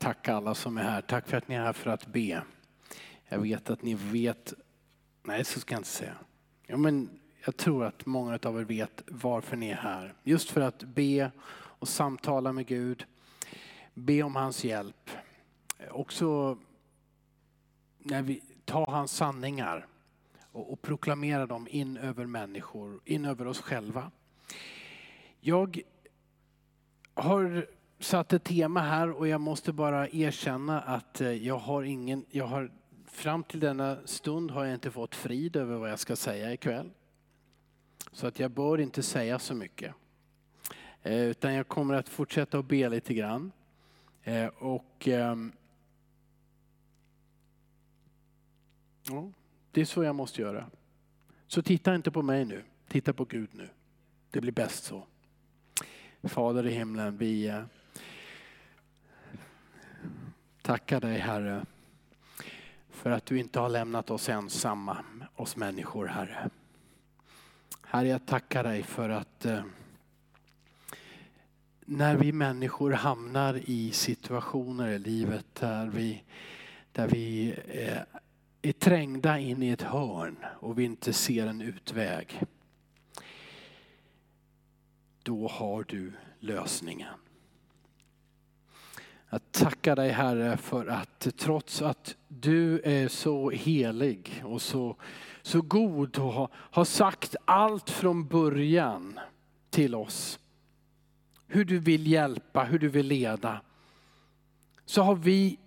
tacka alla som är här. Tack för att ni är här för att be. Jag vet att ni vet, nej så ska jag inte säga. Ja, men jag tror att många av er vet varför ni är här. Just för att be och samtala med Gud. Be om hans hjälp. Också när vi tar hans sanningar och, och proklamera dem in över människor, in över oss själva. Jag har satt ett tema här och jag måste bara erkänna att eh, jag har ingen, jag har fram till denna stund har jag inte fått frid över vad jag ska säga ikväll. Så att jag bör inte säga så mycket. Eh, utan jag kommer att fortsätta att be lite grann. Eh, och ehm, ja, det är så jag måste göra. Så titta inte på mig nu, titta på Gud nu. Det blir bäst så. Fader i himlen, vi eh, tackar dig Herre för att du inte har lämnat oss ensamma, oss människor Herre. Herre, jag tackar dig för att eh, när vi människor hamnar i situationer i livet där vi, där vi eh, är trängda in i ett hörn och vi inte ser en utväg. Då har du lösningen. Jag tackar dig Herre för att trots att du är så helig och så, så god och har, har sagt allt från början till oss. Hur du vill hjälpa, hur du vill leda. Så har vi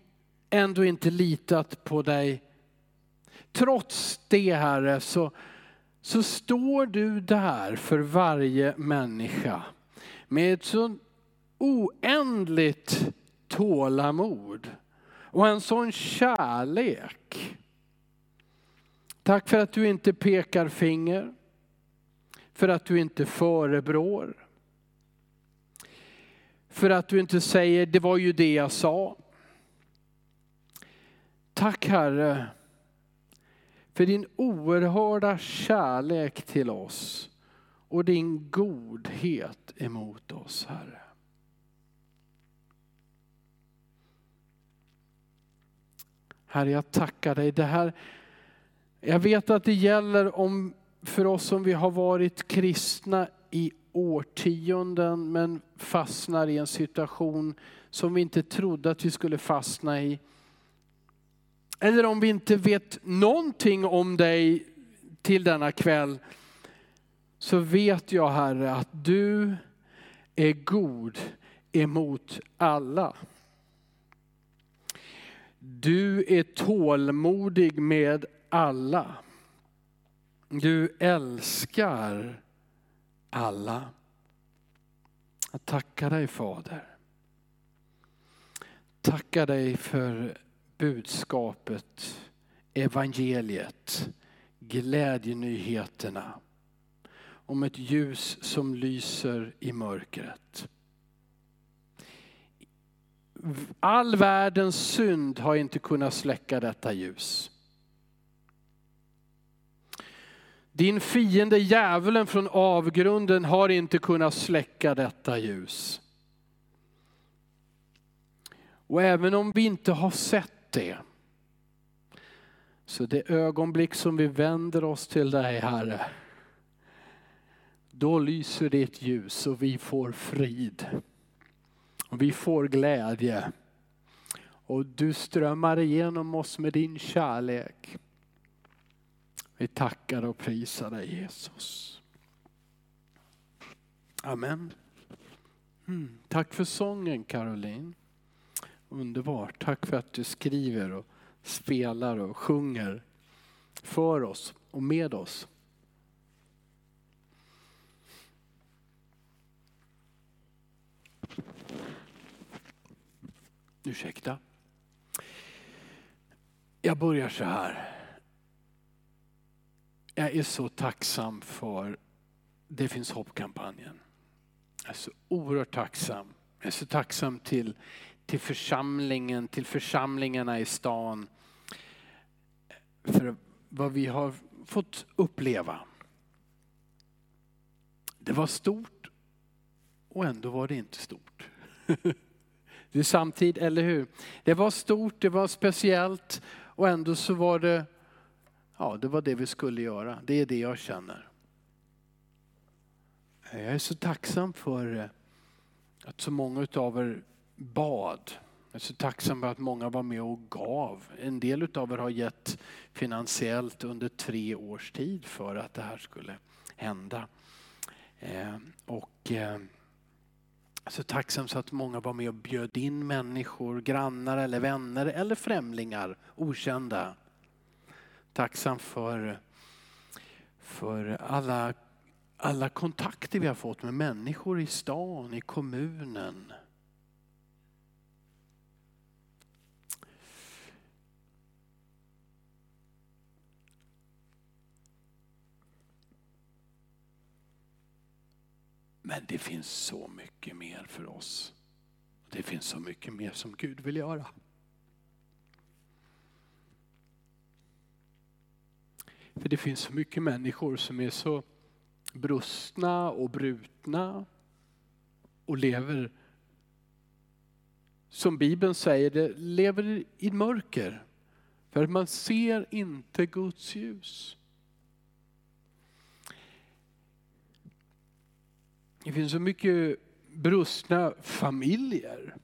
ändå inte litat på dig. Trots det Herre så, så står du där för varje människa med ett så oändligt tålamod och en sån kärlek. Tack för att du inte pekar finger, för att du inte förebrår. För att du inte säger, det var ju det jag sa. Tack Herre för din oerhörda kärlek till oss och din godhet emot oss Herre. Herre, jag tackar dig. Det här, jag vet att det gäller om, för oss som vi har varit kristna i årtionden men fastnar i en situation som vi inte trodde att vi skulle fastna i. Eller om vi inte vet någonting om dig till denna kväll så vet jag Herre att du är god emot alla. Du är tålmodig med alla. Du älskar alla. Jag tackar dig Fader. Tackar dig för budskapet, evangeliet, glädjenyheterna om ett ljus som lyser i mörkret all världens synd har inte kunnat släcka detta ljus. Din fiende djävulen från avgrunden har inte kunnat släcka detta ljus. Och även om vi inte har sett det, så det ögonblick som vi vänder oss till dig Herre, då lyser ditt ljus och vi får frid. Och vi får glädje. Och du strömmar igenom oss med din kärlek. Vi tackar och prisar dig Jesus. Amen. Mm. Tack för sången Caroline. Underbart. Tack för att du skriver och spelar och sjunger för oss och med oss. Ursäkta. Jag börjar så här. Jag är så tacksam för Det finns hopp-kampanjen. Jag är så oerhört tacksam. Jag är så tacksam till, till församlingen, till församlingarna i stan. För vad vi har fått uppleva. Det var stort och ändå var det inte stort. Det är samtid, eller hur? Det var stort, det var speciellt och ändå så var det, ja det var det vi skulle göra. Det är det jag känner. Jag är så tacksam för eh, att så många av er bad. Jag är så tacksam för att många var med och gav. En del av er har gett finansiellt under tre års tid för att det här skulle hända. Eh, och eh, så tacksam så att många var med och bjöd in människor, grannar eller vänner eller främlingar, okända. Tacksam för, för alla, alla kontakter vi har fått med människor i stan, i kommunen. Men det finns så mycket mer för oss. Det finns så mycket mer som Gud vill göra. För det finns så mycket människor som är så brustna och brutna och lever, som Bibeln säger, det, lever i mörker. För man ser inte Guds ljus. Det finns så mycket brustna familjer.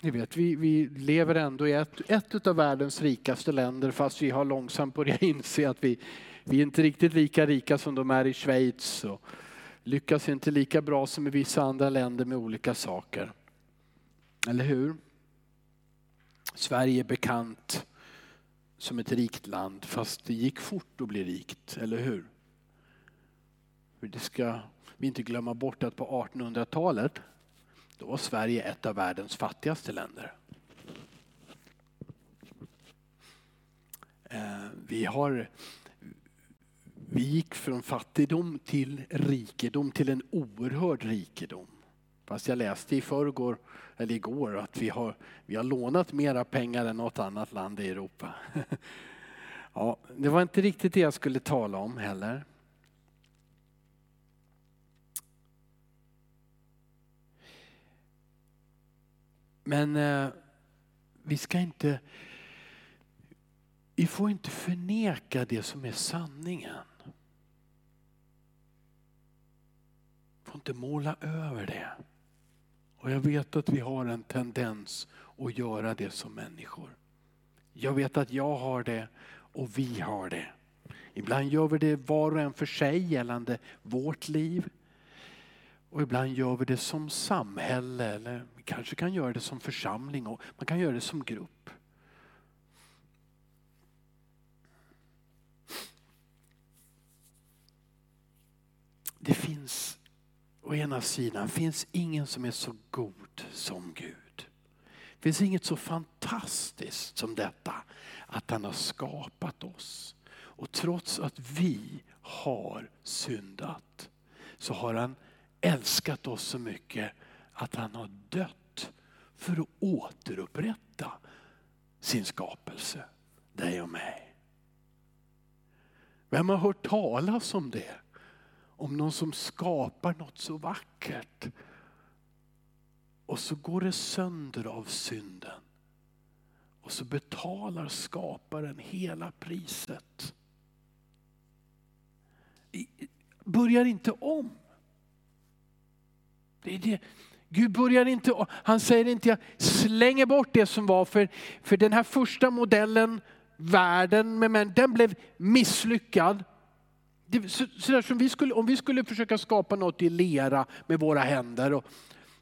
Ni vet, vi, vi lever ändå i ett, ett av världens rikaste länder fast vi har långsamt börjat inse att vi, vi är inte riktigt lika rika som de är i Schweiz och lyckas inte lika bra som i vissa andra länder med olika saker. Eller hur? Sverige är bekant som ett rikt land fast det gick fort att bli rikt, eller hur? Det ska vi inte glömma bort att på 1800-talet då var Sverige ett av världens fattigaste länder. Eh, vi, har, vi gick från fattigdom till rikedom, till en oerhörd rikedom. Fast jag läste i förrgår, eller igår, att vi har, vi har lånat mera pengar än något annat land i Europa. Ja, det var inte riktigt det jag skulle tala om heller. Men eh, vi ska inte, vi får inte förneka det som är sanningen. Vi får inte måla över det. Och jag vet att vi har en tendens att göra det som människor. Jag vet att jag har det och vi har det. Ibland gör vi det var och en för sig gällande vårt liv. Och ibland gör vi det som samhälle eller vi kanske kan göra det som församling och man kan göra det som grupp. Det finns å ena sidan finns ingen som är så god som Gud. Det finns inget så fantastiskt som detta att han har skapat oss. Och trots att vi har syndat så har han älskat oss så mycket att han har dött för att återupprätta sin skapelse, dig och mig. Vem har hört talas om det? Om någon som skapar något så vackert och så går det sönder av synden. Och så betalar skaparen hela priset. Börjar inte om. Det är det. Gud börjar inte om. Han säger inte jag slänger bort det som var för, för den här första modellen, världen, men den blev misslyckad. Det, så, så som vi skulle, om vi skulle försöka skapa något i lera med våra händer och,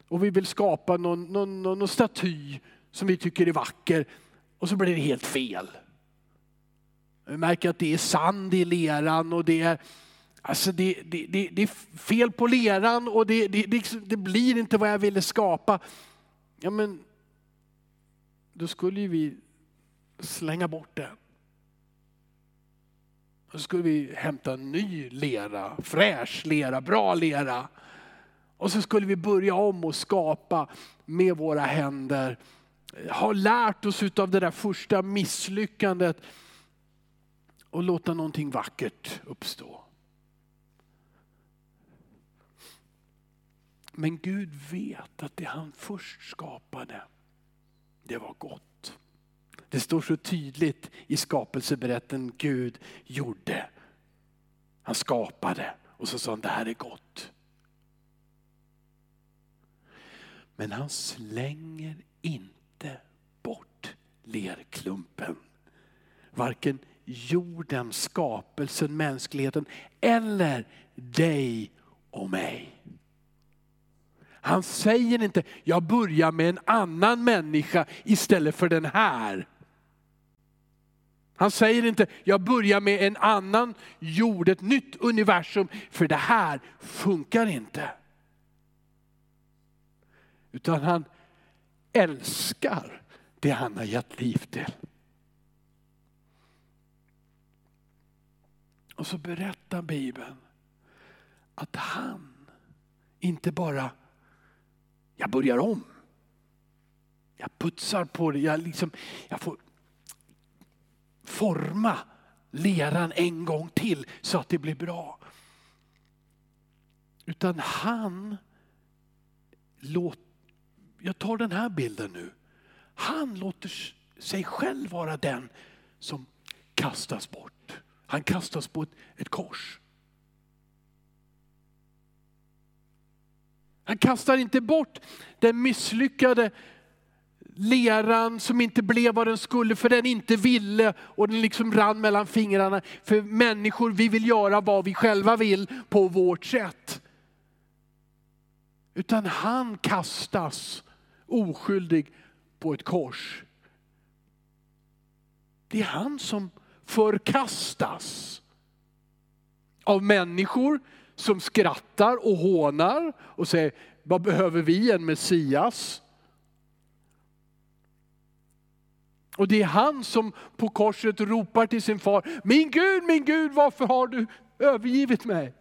och vi vill skapa någon, någon, någon, någon staty som vi tycker är vacker och så blir det helt fel. Vi märker att det är sand i leran och det är, alltså det, det, det, det är fel på leran och det, det, blir inte vad jag ville skapa. Ja, men då skulle ju vi slänga bort och så skulle vi hämta ny lera, fräsch lera, bra lera. Och så skulle vi börja om och skapa med våra händer. Ha lärt oss av det där första misslyckandet och låta någonting vackert uppstå. Men Gud vet att det han först skapade, det var gott. Det står så tydligt i skapelseberätten Gud gjorde. Han skapade och så sa han det här är gott. Men han slänger inte bort lerklumpen. Varken jorden, skapelsen, mänskligheten eller dig och mig. Han säger inte, jag börjar med en annan människa istället för den här. Han säger inte, jag börjar med en annan jord, ett nytt universum, för det här funkar inte. Utan han älskar det han har gett liv till. Och så berättar Bibeln att han inte bara, jag börjar om. Jag putsar på det, jag, liksom, jag får forma leran en gång till så att det blir bra. Utan han, låt, jag tar den här bilden nu. Han låter sig själv vara den som kastas bort. Han kastas på ett, ett kors. Han kastar inte bort den misslyckade leran som inte blev vad den skulle för den inte ville och den liksom rann mellan fingrarna. För människor, vi vill göra vad vi själva vill på vårt sätt. Utan han kastas oskyldig på ett kors. Det är han som förkastas av människor som skrattar och hånar och säger, vad behöver vi en Messias? Och det är han som på korset ropar till sin far, min Gud, min Gud, varför har du övergivit mig?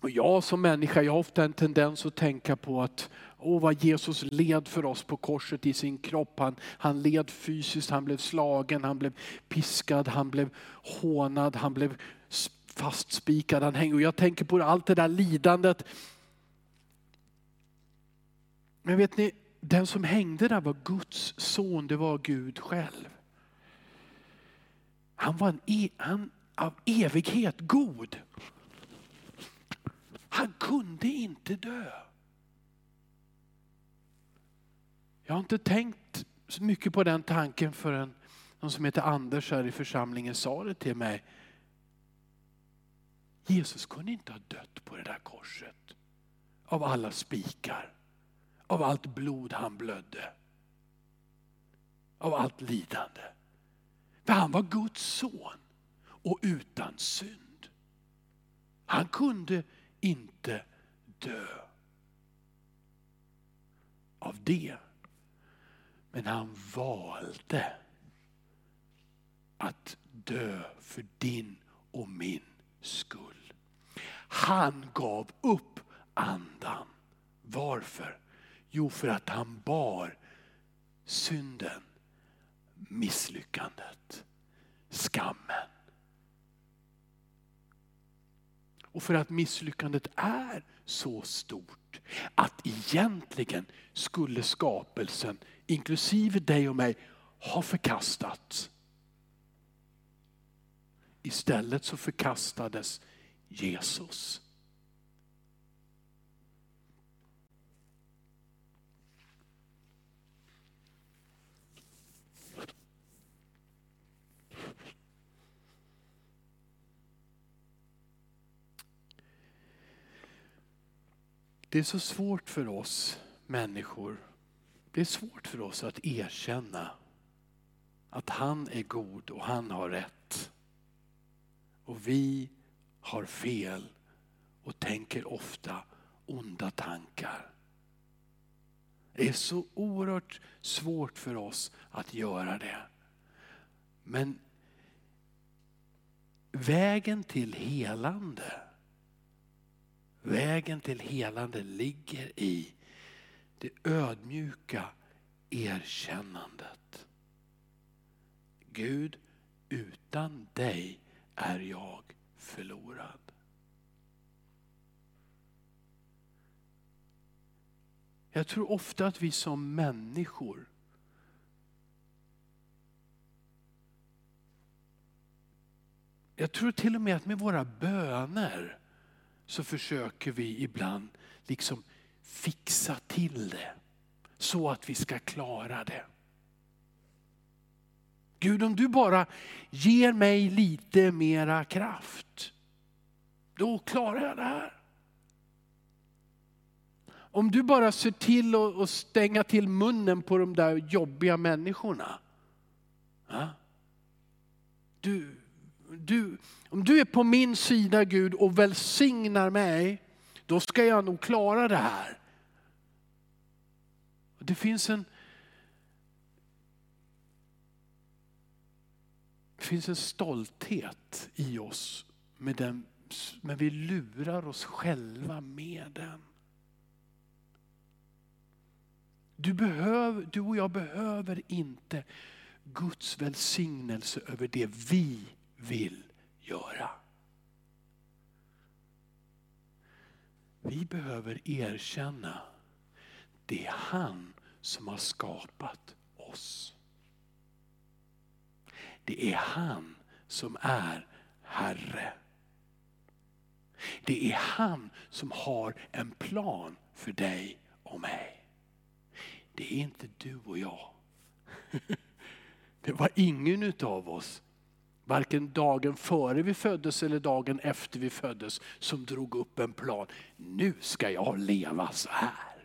Och jag som människa, jag har ofta en tendens att tänka på att Åh, vad Jesus led för oss på korset i sin kropp. Han, han led fysiskt, han blev slagen, han blev piskad, han blev hånad, han blev fastspikad. Han hängde. Och jag tänker på allt det där lidandet. Men vet ni, den som hängde där var Guds son, det var Gud själv. Han var en e, han, av evighet god. Han kunde inte dö. Jag har inte tänkt så mycket på den tanken förrän någon som heter Anders här i församlingen sa det till mig. Jesus kunde inte ha dött på det där korset. Av alla spikar. Av allt blod han blödde. Av allt lidande. För han var Guds son och utan synd. Han kunde inte dö. Av det men han valde att dö för din och min skull. Han gav upp andan. Varför? Jo, för att han bar synden, misslyckandet, skammen. Och för att misslyckandet är så stort att egentligen skulle skapelsen inklusive dig och mig, ha förkastats. Istället så förkastades Jesus. Det är så svårt för oss människor det är svårt för oss att erkänna att han är god och han har rätt. Och vi har fel och tänker ofta onda tankar. Det är så oerhört svårt för oss att göra det. Men vägen till helande, Vägen till helande ligger i det ödmjuka erkännandet. Gud, utan dig är jag förlorad. Jag tror ofta att vi som människor Jag tror till och med att med våra böner så försöker vi ibland liksom fixa till det så att vi ska klara det. Gud, om du bara ger mig lite mera kraft, då klarar jag det här. Om du bara ser till att stänga till munnen på de där jobbiga människorna. Ja? Du, du, om du är på min sida Gud och välsignar mig, då ska jag nog klara det här. Det finns en, det finns en stolthet i oss, med den, men vi lurar oss själva med den. Du, behöver, du och jag behöver inte Guds välsignelse över det vi vill göra. Vi behöver erkänna det är han som har skapat oss. Det är han som är Herre. Det är han som har en plan för dig och mig. Det är inte du och jag. Det var ingen av oss, varken dagen före vi föddes eller dagen efter vi föddes, som drog upp en plan. Nu ska jag leva så här.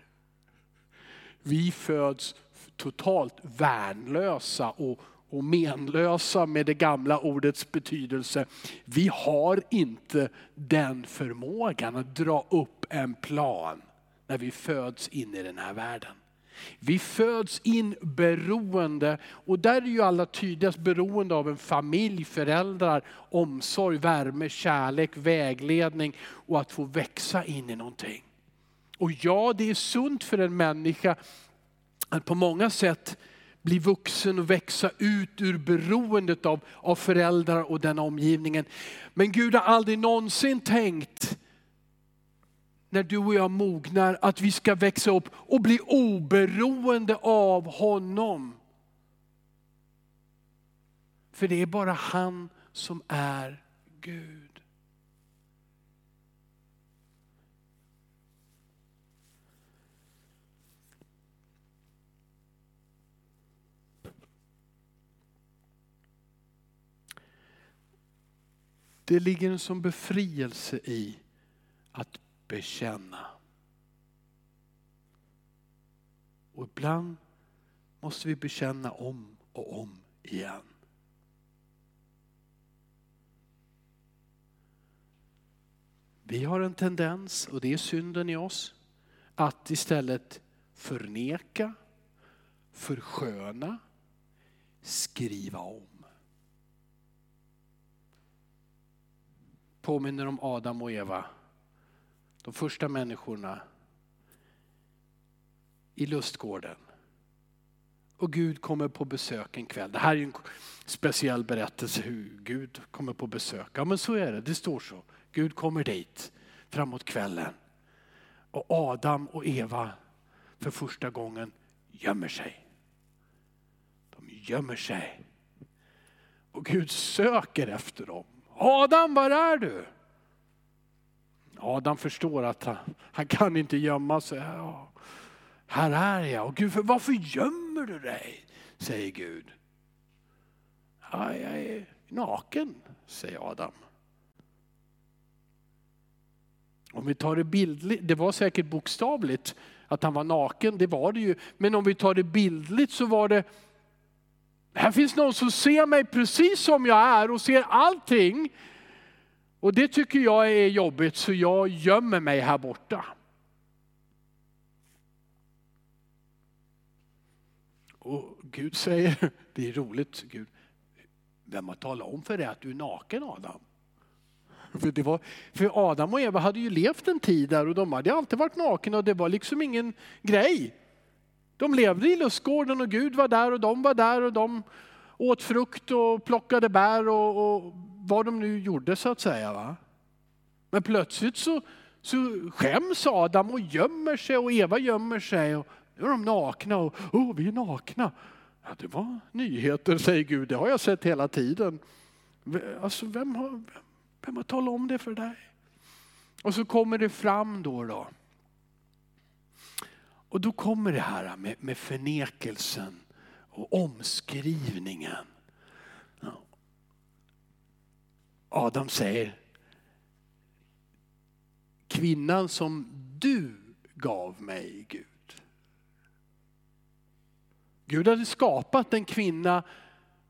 Vi föds totalt värnlösa och, och menlösa med det gamla ordets betydelse. Vi har inte den förmågan att dra upp en plan när vi föds in i den här världen. Vi föds in beroende och där är ju alla tydligast beroende av en familj, föräldrar, omsorg, värme, kärlek, vägledning och att få växa in i någonting. Och ja, det är sunt för en människa att på många sätt bli vuxen och växa ut ur beroendet av, av föräldrar och den omgivningen. Men Gud har aldrig någonsin tänkt när du och jag mognar att vi ska växa upp och bli oberoende av honom. För det är bara han som är Gud. Det ligger en sån befrielse i att bekänna. Och ibland måste vi bekänna om och om igen. Vi har en tendens, och det är synden i oss, att istället förneka, försköna, skriva om. påminner om Adam och Eva. De första människorna i lustgården. Och Gud kommer på besök en kväll. Det här är en speciell berättelse hur Gud kommer på besök. Ja men så är det, det står så. Gud kommer dit framåt kvällen. Och Adam och Eva för första gången gömmer sig. De gömmer sig. Och Gud söker efter dem. Adam, var är du? Adam förstår att han, han kan inte gömma sig. Ja, här är jag. Och Gud, för varför gömmer du dig? Säger Gud. Ja, jag är naken, säger Adam. Om vi tar det bildligt, det var säkert bokstavligt att han var naken, det var det ju. Men om vi tar det bildligt så var det här finns någon som ser mig precis som jag är och ser allting. Och det tycker jag är jobbigt så jag gömmer mig här borta. Och Gud säger, det är roligt Gud, vem har talat om för dig att du är naken Adam? För, det var, för Adam och Eva hade ju levt en tid där och de hade alltid varit nakna och det var liksom ingen grej. De levde i lustgården och Gud var där och de var där och de åt frukt och plockade bär och, och vad de nu gjorde så att säga. Va? Men plötsligt så, så skäms Adam och gömmer sig och Eva gömmer sig. Och nu är de nakna och oh, vi är nakna. Ja, det var nyheter säger Gud, det har jag sett hela tiden. Alltså, vem, har, vem har talat om det för dig? Och så kommer det fram då. då. Och då kommer det här med, med förnekelsen och omskrivningen. Adam säger, kvinnan som du gav mig Gud. Gud hade skapat en kvinna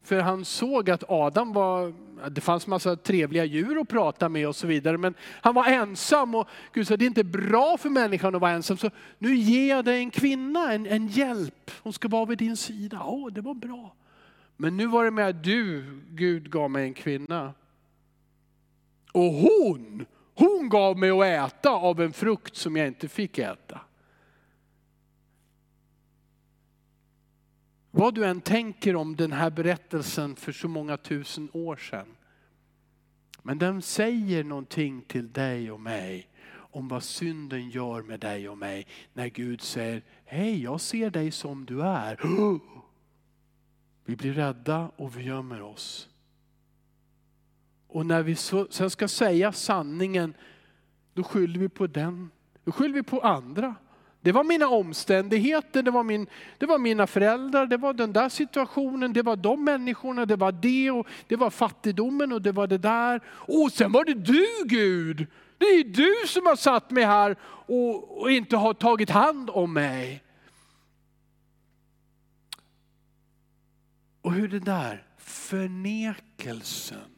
för han såg att Adam var, det fanns massa trevliga djur att prata med och så vidare, men han var ensam och Gud sa det är inte bra för människan att vara ensam, så nu ger jag dig en kvinna, en, en hjälp. Hon ska vara vid din sida. Åh, det var bra. Men nu var det med att du, Gud, gav mig en kvinna. Och hon, hon gav mig att äta av en frukt som jag inte fick äta. Vad du än tänker om den här berättelsen för så många tusen år sedan. Men den säger någonting till dig och mig om vad synden gör med dig och mig. När Gud säger, hej jag ser dig som du är. Vi blir rädda och vi gömmer oss. Och när vi sen ska säga sanningen, då skyller vi på den. Då skyller vi på andra. Det var mina omständigheter, det var, min, det var mina föräldrar, det var den där situationen, det var de människorna, det var det och det var fattigdomen och det var det där. Och sen var det du Gud! Det är du som har satt mig här och, och inte har tagit hand om mig. Och hur det där förnekelsen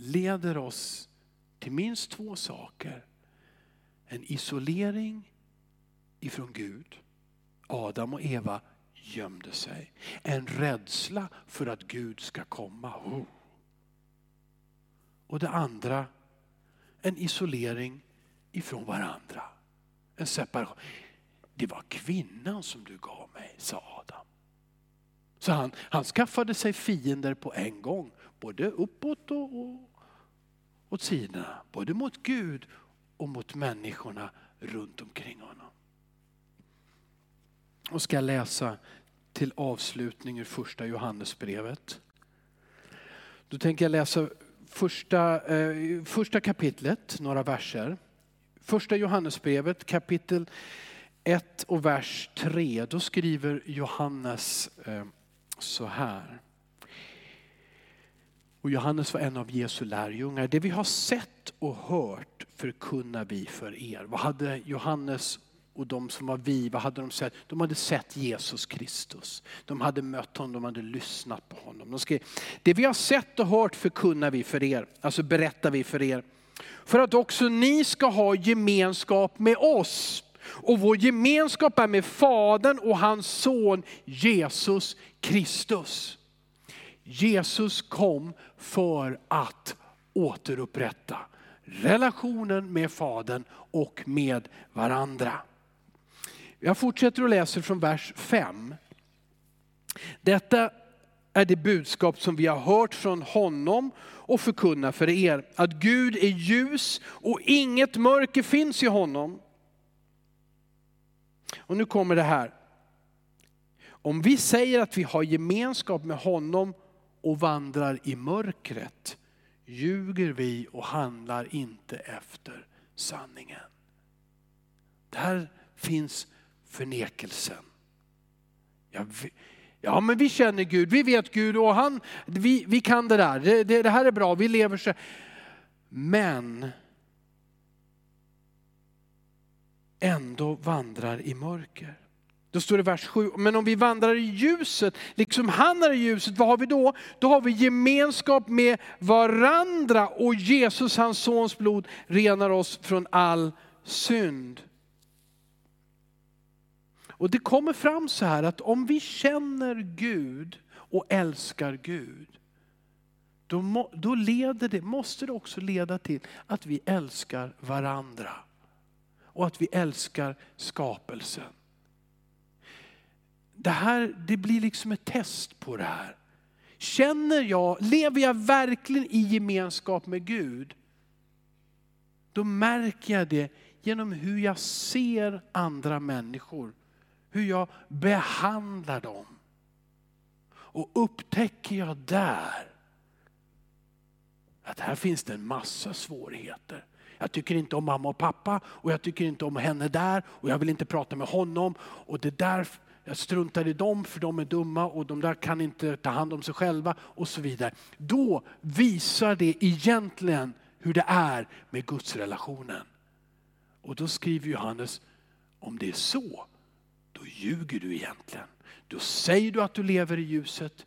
leder oss till minst två saker. En isolering ifrån Gud. Adam och Eva gömde sig. En rädsla för att Gud ska komma. Oh. Och det andra, en isolering ifrån varandra. En separation. Det var kvinnan som du gav mig, sa Adam. Så han, han skaffade sig fiender på en gång, både uppåt och, och åt sidorna. Både mot Gud och mot människorna runt omkring honom och ska läsa till avslutning ur första Johannesbrevet. Då tänker jag läsa första, eh, första kapitlet, några verser. Första Johannesbrevet kapitel 1 och vers 3. Då skriver Johannes eh, så här. Och Johannes var en av Jesu lärjungar. Det vi har sett och hört förkunnar vi för er. Vad hade Johannes och de som var vi, vad hade de sett? De hade sett Jesus Kristus. De hade mött honom, de hade lyssnat på honom. De skrev, det vi har sett och hört förkunnar vi för er, alltså berättar vi för er. För att också ni ska ha gemenskap med oss. Och vår gemenskap är med Fadern och hans son Jesus Kristus. Jesus kom för att återupprätta relationen med Fadern och med varandra. Jag fortsätter att läsa från vers 5. Detta är det budskap som vi har hört från honom och förkunnar för er. Att Gud är ljus och inget mörker finns i honom. Och nu kommer det här. Om vi säger att vi har gemenskap med honom och vandrar i mörkret ljuger vi och handlar inte efter sanningen. Där finns förnekelsen. Ja, vi, ja, men vi känner Gud, vi vet Gud och han, vi, vi kan det där. Det, det, det här är bra, vi lever så. Men ändå vandrar i mörker. Då står det i vers 7, men om vi vandrar i ljuset, liksom han är i ljuset, vad har vi då? Då har vi gemenskap med varandra och Jesus, hans sons blod, renar oss från all synd. Och det kommer fram så här att om vi känner Gud och älskar Gud, då, må, då leder det, måste det också leda till att vi älskar varandra. Och att vi älskar skapelsen. Det här det blir liksom ett test på det här. Känner jag, lever jag verkligen i gemenskap med Gud? då märker jag det genom hur jag ser andra människor. Hur jag behandlar dem. Och upptäcker jag där att här finns det en massa svårigheter. Jag tycker inte om mamma och pappa och jag tycker inte om henne där och jag vill inte prata med honom. Och det där, jag struntar i dem för de är dumma och de där kan inte ta hand om sig själva och så vidare. Då visar det egentligen hur det är med gudsrelationen. Och då skriver Johannes, om det är så, då ljuger du egentligen. Då säger du att du lever i ljuset,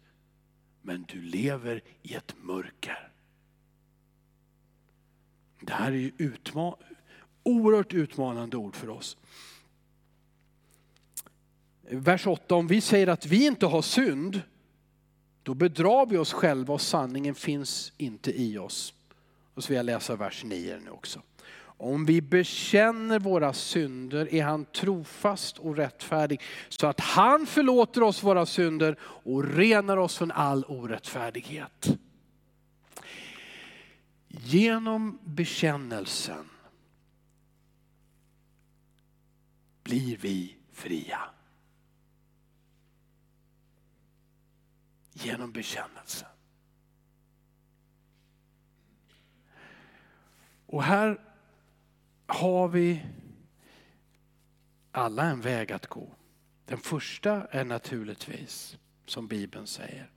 men du lever i ett mörker. Det här är ju utma oerhört utmanande ord för oss. Vers 8, om vi säger att vi inte har synd, då bedrar vi oss själva och sanningen finns inte i oss. Och så vill jag läsa vers 9 nu också. Om vi bekänner våra synder är han trofast och rättfärdig så att han förlåter oss våra synder och renar oss från all orättfärdighet. Genom bekännelsen blir vi fria. Genom bekännelsen. Och här har vi alla en väg att gå. Den första är naturligtvis, som Bibeln säger,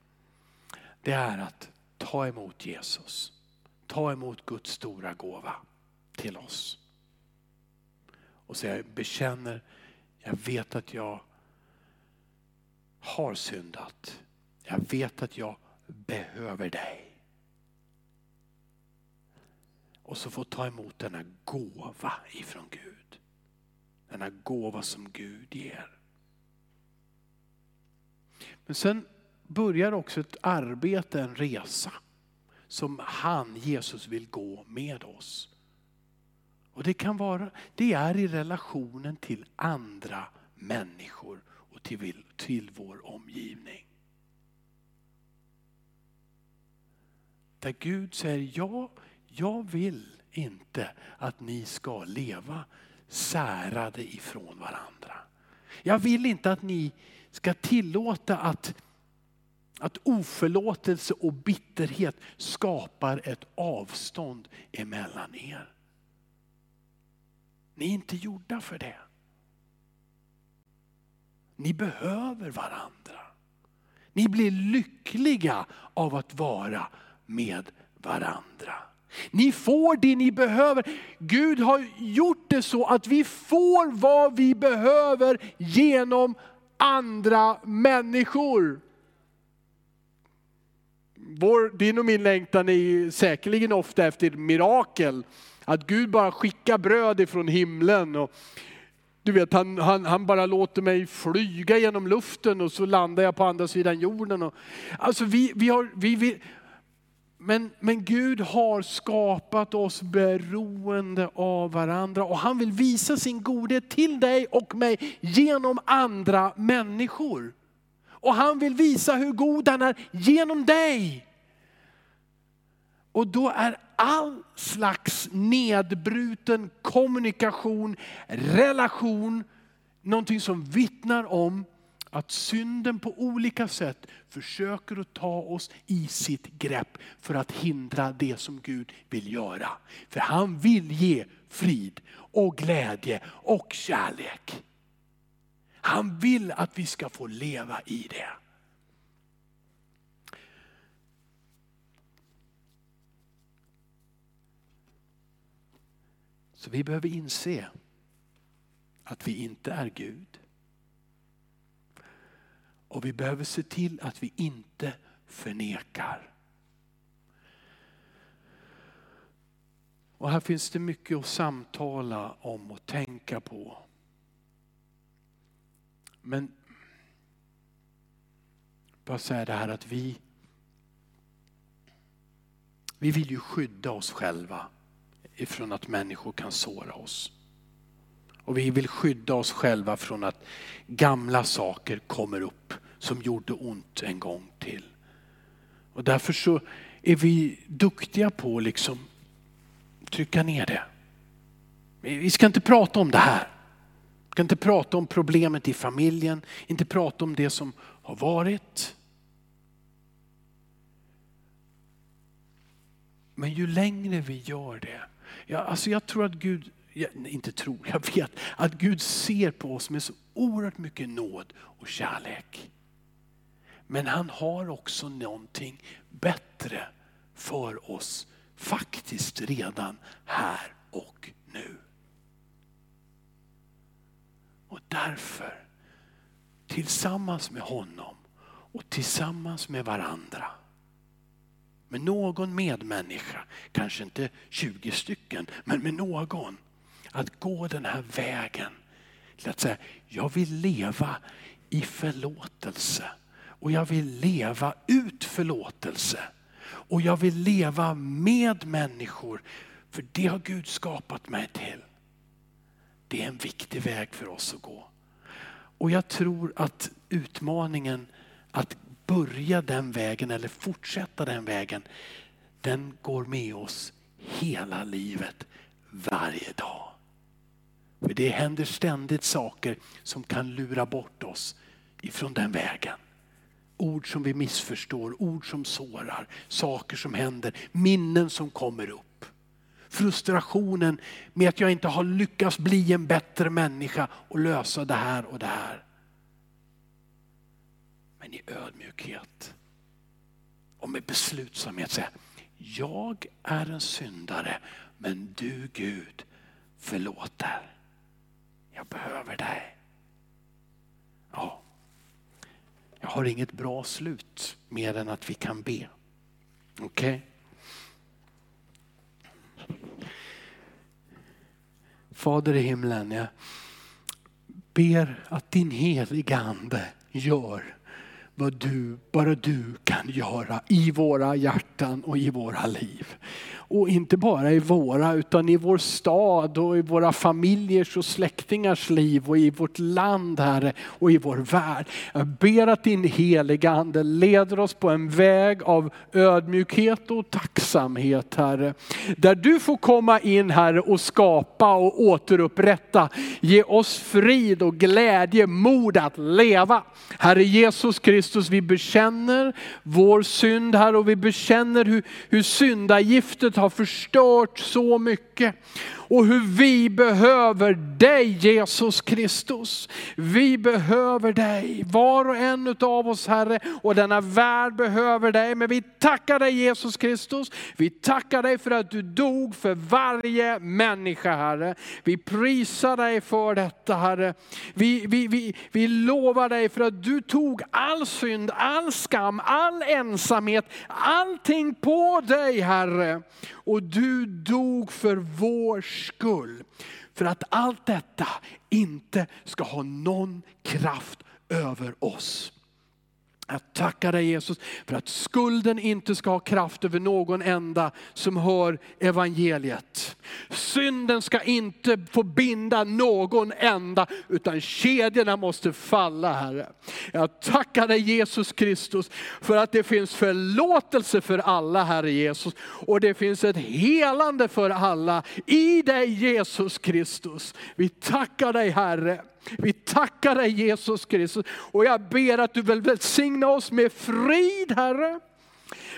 det är att ta emot Jesus. Ta emot Guds stora gåva till oss. Och säga, jag bekänner, jag vet att jag har syndat. Jag vet att jag behöver dig. Och så få ta emot denna gåva ifrån Gud. Denna gåva som Gud ger. Men sen börjar också ett arbete, en resa som han, Jesus, vill gå med oss. Och det kan vara, det är i relationen till andra människor och till, till vår omgivning. Där Gud säger, ja, jag vill inte att ni ska leva särade ifrån varandra. Jag vill inte att ni ska tillåta att att oförlåtelse och bitterhet skapar ett avstånd emellan er. Ni är inte gjorda för det. Ni behöver varandra. Ni blir lyckliga av att vara med varandra. Ni får det ni behöver. Gud har gjort det så att vi får vad vi behöver genom andra människor vår, din och min längtan är säkerligen ofta efter mirakel. Att Gud bara skickar bröd ifrån himlen. Och, du vet, han, han, han bara låter mig flyga genom luften och så landar jag på andra sidan jorden. Och, alltså vi, vi har, vi, vi, men, men Gud har skapat oss beroende av varandra och han vill visa sin godhet till dig och mig genom andra människor. Och han vill visa hur god han är genom dig. Och då är all slags nedbruten kommunikation, relation, någonting som vittnar om att synden på olika sätt försöker att ta oss i sitt grepp för att hindra det som Gud vill göra. För han vill ge frid och glädje och kärlek. Han vill att vi ska få leva i det. Så vi behöver inse att vi inte är Gud. Och vi behöver se till att vi inte förnekar. Och här finns det mycket att samtala om och tänka på. Men bara säga det här att vi, vi vill ju skydda oss själva ifrån att människor kan såra oss. Och vi vill skydda oss själva från att gamla saker kommer upp som gjorde ont en gång till. Och därför så är vi duktiga på att liksom trycka ner det. Vi ska inte prata om det här. Vi ska inte prata om problemet i familjen, inte prata om det som har varit. Men ju längre vi gör det, jag, alltså jag tror att Gud, jag, inte tror, jag vet att Gud ser på oss med så oerhört mycket nåd och kärlek. Men han har också någonting bättre för oss faktiskt redan här och nu. Och därför, tillsammans med honom och tillsammans med varandra, med någon medmänniska, kanske inte 20 stycken, men med någon, att gå den här vägen till att säga, jag vill leva i förlåtelse och jag vill leva ut förlåtelse. Och jag vill leva med människor, för det har Gud skapat mig till. Det är en viktig väg för oss att gå. Och jag tror att utmaningen att börja den vägen eller fortsätta den vägen, den går med oss hela livet, varje dag. För det händer ständigt saker som kan lura bort oss ifrån den vägen. Ord som vi missförstår, ord som sårar, saker som händer, minnen som kommer upp. Frustrationen med att jag inte har lyckats bli en bättre människa och lösa det här och det här. Men i ödmjukhet och med beslutsamhet säga, jag är en syndare men du Gud förlåter. Jag behöver dig. Ja. Jag har inget bra slut mer än att vi kan be. Okej? Okay? Fader i himlen, jag ber att din heliga ande gör vad du, bara du kan göra i våra hjärtan och i våra liv. Och inte bara i våra utan i vår stad och i våra familjers och släktingars liv och i vårt land Herre och i vår värld. Jag ber att din heliga Ande leder oss på en väg av ödmjukhet och tacksamhet Herre. Där du får komma in Herre och skapa och återupprätta. Ge oss frid och glädje, mod att leva. Herre Jesus Kristus vi bekänner vår synd Herre och vi bekänner hur, hur syndagiftet har förstört så mycket och hur vi behöver dig Jesus Kristus. Vi behöver dig, var och en av oss Herre och denna värld behöver dig. Men vi tackar dig Jesus Kristus. Vi tackar dig för att du dog för varje människa Herre. Vi prisar dig för detta Herre. Vi, vi, vi, vi lovar dig för att du tog all synd, all skam, all ensamhet, allting på dig Herre. Och du dog för vår skull. För att allt detta inte ska ha någon kraft över oss. Jag tackar dig Jesus för att skulden inte ska ha kraft över någon enda som hör evangeliet. Synden ska inte få binda någon enda utan kedjorna måste falla Herre. Jag tackar dig Jesus Kristus för att det finns förlåtelse för alla Herre Jesus. Och det finns ett helande för alla i dig Jesus Kristus. Vi tackar dig Herre. Vi tackar dig Jesus Kristus och jag ber att du vill välsigna oss med frid Herre.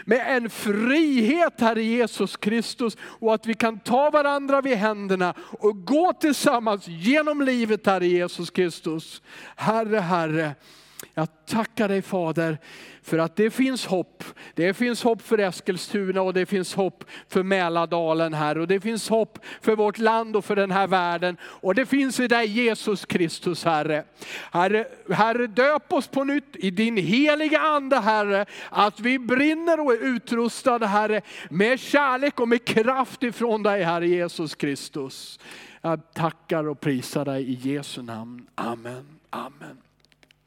Med en frihet Herre Jesus Kristus och att vi kan ta varandra vid händerna och gå tillsammans genom livet Herre Jesus Kristus. Herre, Herre. Jag tackar dig Fader för att det finns hopp. Det finns hopp för Eskilstuna och det finns hopp för Mälardalen här. Och det finns hopp för vårt land och för den här världen. Och det finns i dig Jesus Kristus Herre. Herre, herre döp oss på nytt i din heliga ande Herre. Att vi brinner och är utrustade Herre med kärlek och med kraft ifrån dig Herre Jesus Kristus. Jag tackar och prisar dig i Jesu namn. Amen. Amen.